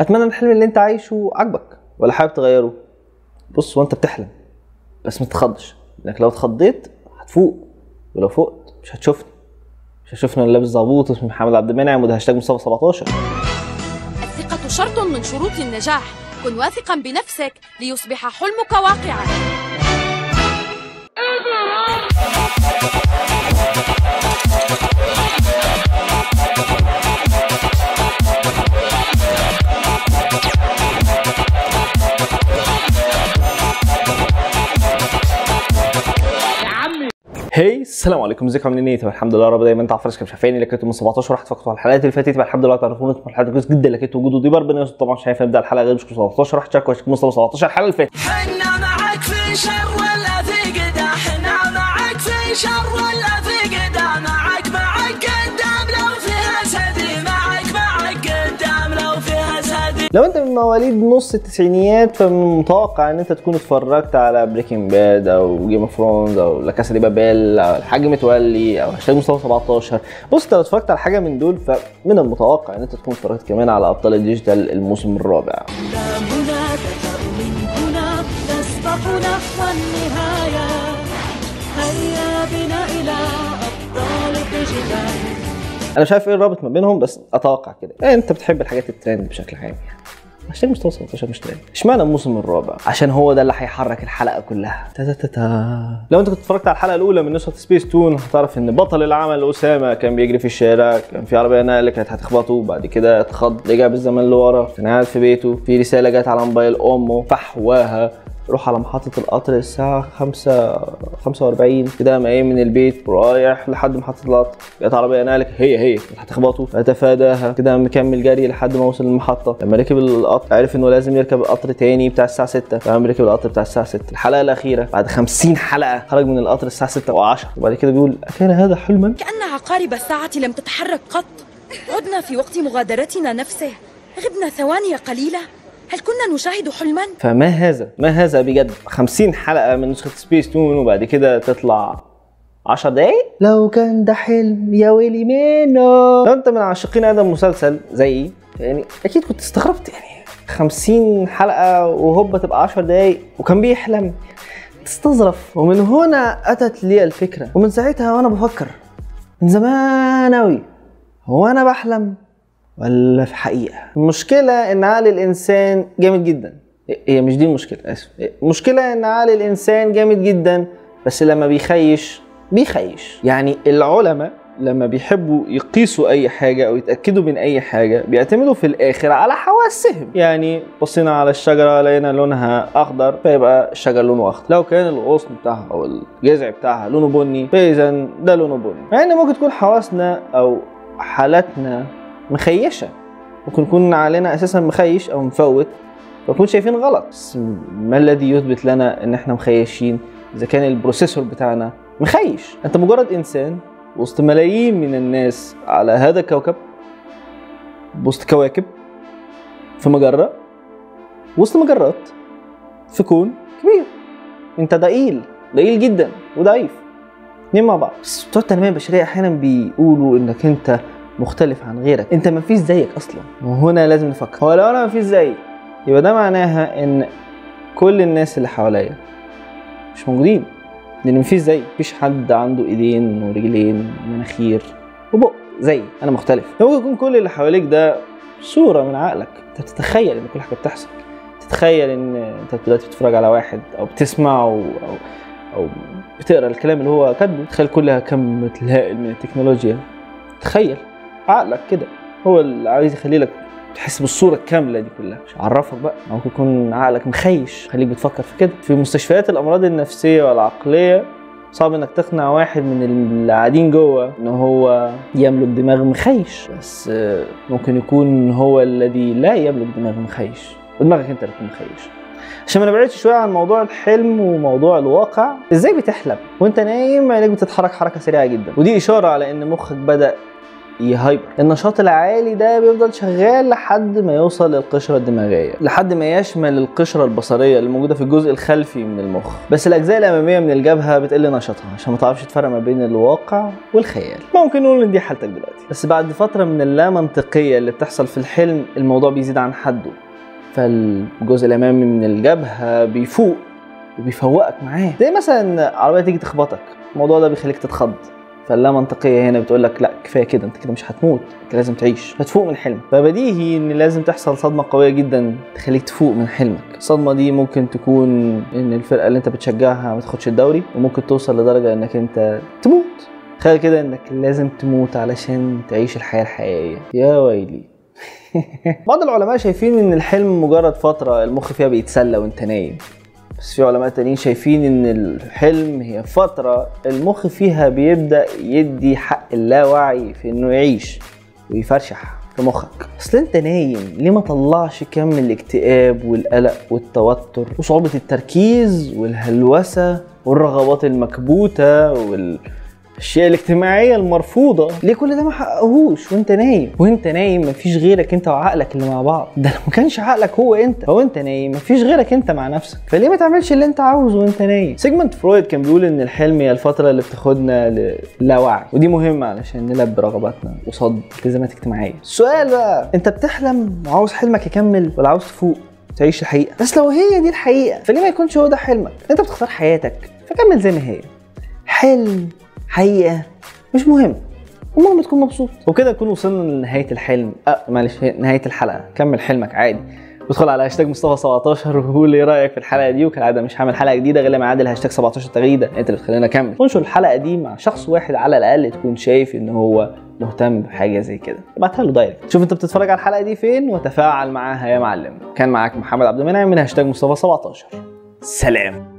أتمنى إن الحلم اللي أنت عايشه عاجبك ولا حابب تغيره؟ بص وانت بتحلم بس ما تتخضش لأنك لو اتخضيت هتفوق ولو فقت مش هتشوفني مش هتشوفني أنا لابس زعبوط اسمي محمد عبد المنعم وده هاشتاج مصطفى 17 الثقة شرط من شروط النجاح كن واثقا بنفسك ليصبح حلمك واقعا. السلام عليكم ازيكم؟ عاملين إيه؟ طب الحمد لله رب دايما. انت عارف كان شايفاني لكنتم من 17 رحت فقط على الحلقات اللي فاتت. الحمد لله تعرفون أنتم الحلقات كويس جدا لكنت وجود ودي ربنا يستر طبعا شايف نبدا الحلقة غير مش 17 رحت شارك واشترك مصطفى 17 الحلقة اللي فاتت. معك في شر لو انت من مواليد نص التسعينيات فمن المتوقع إن أنت تكون اتفرجت على بريكنج باد أو جيم اوف ثرونز أو لا كاسا دي بابيل أو الحاج متولي أو هاشتاج مصطفى 17 بص انت لو اتفرجت على حاجة من دول فمن المتوقع إن أنت تكون اتفرجت كمان على أبطال ال digital الموسم الرابع. أنا مش عارف إيه الرابط ما بينهم بس أتوقع كده. إيه أنت بتحب الحاجات الترند بشكل عام يعني؟ هاشتاج مصطفى 17 مش ترند اشمعنى الموسم الرابع؟ عشان هو ده اللي هيحرك الحلقة كلها. تا تا تا تا. لو انت كنت اتفرجت على الحلقة الأولى من نسخة سبيس تون هتعرف إن بطل العمل أسامة كان بيجري في الشارع كان في عربية نقل كانت هتخبطه بعد كده اتخض رجع بالزمن لورا كان قاعد في بيته في رسالة جت على موبايل أمه فحواها. روح على محطة القطر الساعة 5 45 كده قام قايم من البيت ورايح لحد محطة القطر. جت عربية نقلك هي هي هتخبطه. فتفاداها كده مكمل جري لحد ما وصل المحطة لما ركب القطر عرف إنه لازم يركب قطر تاني بتاع الساعة 6 فقام ركب القطر بتاع الساعة 6 الحلقة الأخيرة بعد 50 حلقة خرج من القطر الساعة 6 و10 وبعد كده بيقول أكان هذا حلما؟ كأن عقارب الساعة لم تتحرك قط. عدنا في وقت مغادرتنا نفسه. غبنا ثواني قليلة هل كنا نشاهد حلما؟ فما هذا؟ ما هذا بجد؟ 50 حلقة من نسخة سبيس تون وبعد كده تطلع 10 دقايق؟ لو كان ده حلم يا ويلي منه. لو انت من عاشقين هذا المسلسل زيي يعني أكيد كنت استغربت يعني 50 حلقة وهوبا تبقى 10 دقايق وكان بيحلم. تستظرف. ومن هنا أتت لي الفكرة. ومن ساعتها وأنا بفكر. من زمان أوي. هو أنا بحلم. ولا في حقيقة؟ المشكلة إن عقل الإنسان جامد جدا. هي مش دي المشكلة آسف. المشكلة إن عقل الإنسان جامد جدا بس لما بيخيش بيخيش. يعني العلماء لما بيحبوا يقيسوا أي حاجة أو يتأكدوا من أي حاجة بيعتمدوا في الآخر على حواسهم. يعني بصينا على الشجرة لقينا لونها أخضر فيبقى الشجر لونه أخضر. لو كان الغصن بتاعها أو الجذع بتاعها لونه بني فاذا ده لونه بني. مع إن ممكن تكون حواسنا أو حالاتنا مخيشة. ممكن يكون علينا أساسا مخيش أو مفوت فنكون شايفين غلط. بس ما الذي يثبت لنا إن إحنا مخيشين؟ إذا كان البروسيسور بتاعنا مخيش. أنت مجرد إنسان وسط ملايين من الناس على هذا الكوكب وسط كواكب في مجرة وسط مجرات في كون كبير. أنت ضئيل ضئيل جدا وضعيف. اتنين مع بعض. بس بتوع التنمية البشرية أحيانا بيقولوا إنك أنت مختلف عن غيرك. انت ما فيش زيك أصلا. وهنا لازم نفكر. هو لو أنا ما فيش زيي يبقى ده معناها إن كل الناس اللي حواليا مش موجودين. لأن مفيش زي مفيش حد عنده إيدين ورجلين ومناخير وبق. زي أنا مختلف. ممكن يكون كل اللي حواليك ده صورة من عقلك. أنت بتتخيل إن كل حاجة بتحصل. تتخيل إن أنت دلوقتي بتتفرج على واحد أو بتسمعه أو أو بتقرأ الكلام اللي هو كاتبه. تخيل كلها كم الهائل من التكنولوجيا. تخيل. عقلك كده. هو اللي عايز يخلي لك تحس بالصورة الكاملة دي كلها. مش عرفك بقى. ممكن يكون عقلك مخيش. خليك بتفكر في كده. في مستشفيات الأمراض النفسية والعقلية صعب إنك تقنع واحد من اللي قاعدين جوه إن هو يملك دماغ مخيش. بس ممكن يكون هو الذي لا يملك دماغ مخيش. ودماغك أنت اللي تكون مخيش. عشان ما نبعدش شوية عن موضوع الحلم وموضوع الواقع إزاي بتحلم؟ وأنت نايم عينيك بتتحرك حركة سريعة جدا. ودي إشارة على إن مخك بدأ يهايبر النشاط العالي ده بيفضل شغال لحد ما يوصل للقشرة الدماغية لحد ما يشمل القشرة البصرية اللي موجودة في الجزء الخلفي من المخ. بس الأجزاء الأمامية من الجبهة بتقل نشاطها عشان ما تعرفش تفرق ما بين الواقع والخيال. ممكن نقول إن دي حالتك دلوقتي. بس بعد فترة من اللامنطقية اللي بتحصل في الحلم الموضوع بيزيد عن حده. فالجزء الأمامي من الجبهة بيفوق وبيفوقك معاه. زي مثلا عربية تيجي تخبطك الموضوع ده بيخليك تتخض. فاللا منطقية هنا بتقول لك لا كفاية كده أنت كده مش هتموت أنت لازم تعيش. فتفوق من حلمك. فبديهي إن لازم تحصل صدمة قوية جدا تخليك تفوق من حلمك. الصدمة دي ممكن تكون إن الفرقة اللي أنت بتشجعها ما تاخدش الدوري وممكن توصل لدرجة إنك أنت تموت. تخيل كده إنك لازم تموت علشان تعيش الحياة الحقيقية. يا ويلي. بعض العلماء شايفين إن الحلم مجرد فترة المخ فيها بيتسلى وأنت نايم. بس في علماء تانيين شايفين إن الحلم هي فترة المخ فيها بيبدأ يدي حق اللاوعي في إنه يعيش ويفرشح في مخك. أصل أنت نايم ليه ما طلعش كم الاكتئاب والقلق والتوتر وصعوبة التركيز والهلوسة والرغبات المكبوتة وال الاشياء الاجتماعيه المرفوضة ليه كل ده ما حققهوش وانت نايم. وانت نايم مفيش غيرك انت وعقلك اللي مع بعض. ده لو ما كانش عقلك هو انت هو انت نايم مفيش غيرك انت مع نفسك. فليه ما تعملش اللي انت عاوزه وانت نايم؟ سيجموند فرويد كان بيقول إن الحلم هي الفترة اللي بتاخدنا للاوعي ودي مهمة علشان نلبي رغباتنا قصاد التزامات اجتماعية. السؤال بقى انت بتحلم وعاوز حلمك يكمل ولا عاوز تفوق تعيش الحقيقة؟ بس لو هي دي الحقيقة فليه ما يكونش هو ده حلمك؟ انت بتختار حياتك فكمل زي ما هي. حلم حقيقة مش مهم. المهم تكون مبسوط. وكده نكون وصلنا لنهاية الحلم. آه معلش نهاية الحلقة. كمل حلمك عادي. ادخل على هاشتاج مصطفى 17 وقول لي رأيك في الحلقة دي. وكالعادة مش هعمل حلقة جديدة غير لما أعدل هاشتاج 17 تغريدة. انت اللي بتخليني اكمل انشر الحلقة دي مع شخص واحد على الأقل تكون شايف إن هو مهتم بحاجة زي كده. ابعتها له direct شوف أنت بتتفرج على الحلقة دي فين وتفاعل معاها يا معلم. كان معاك محمد عبد المنعم من هاشتاج مصطفى 17 سلام.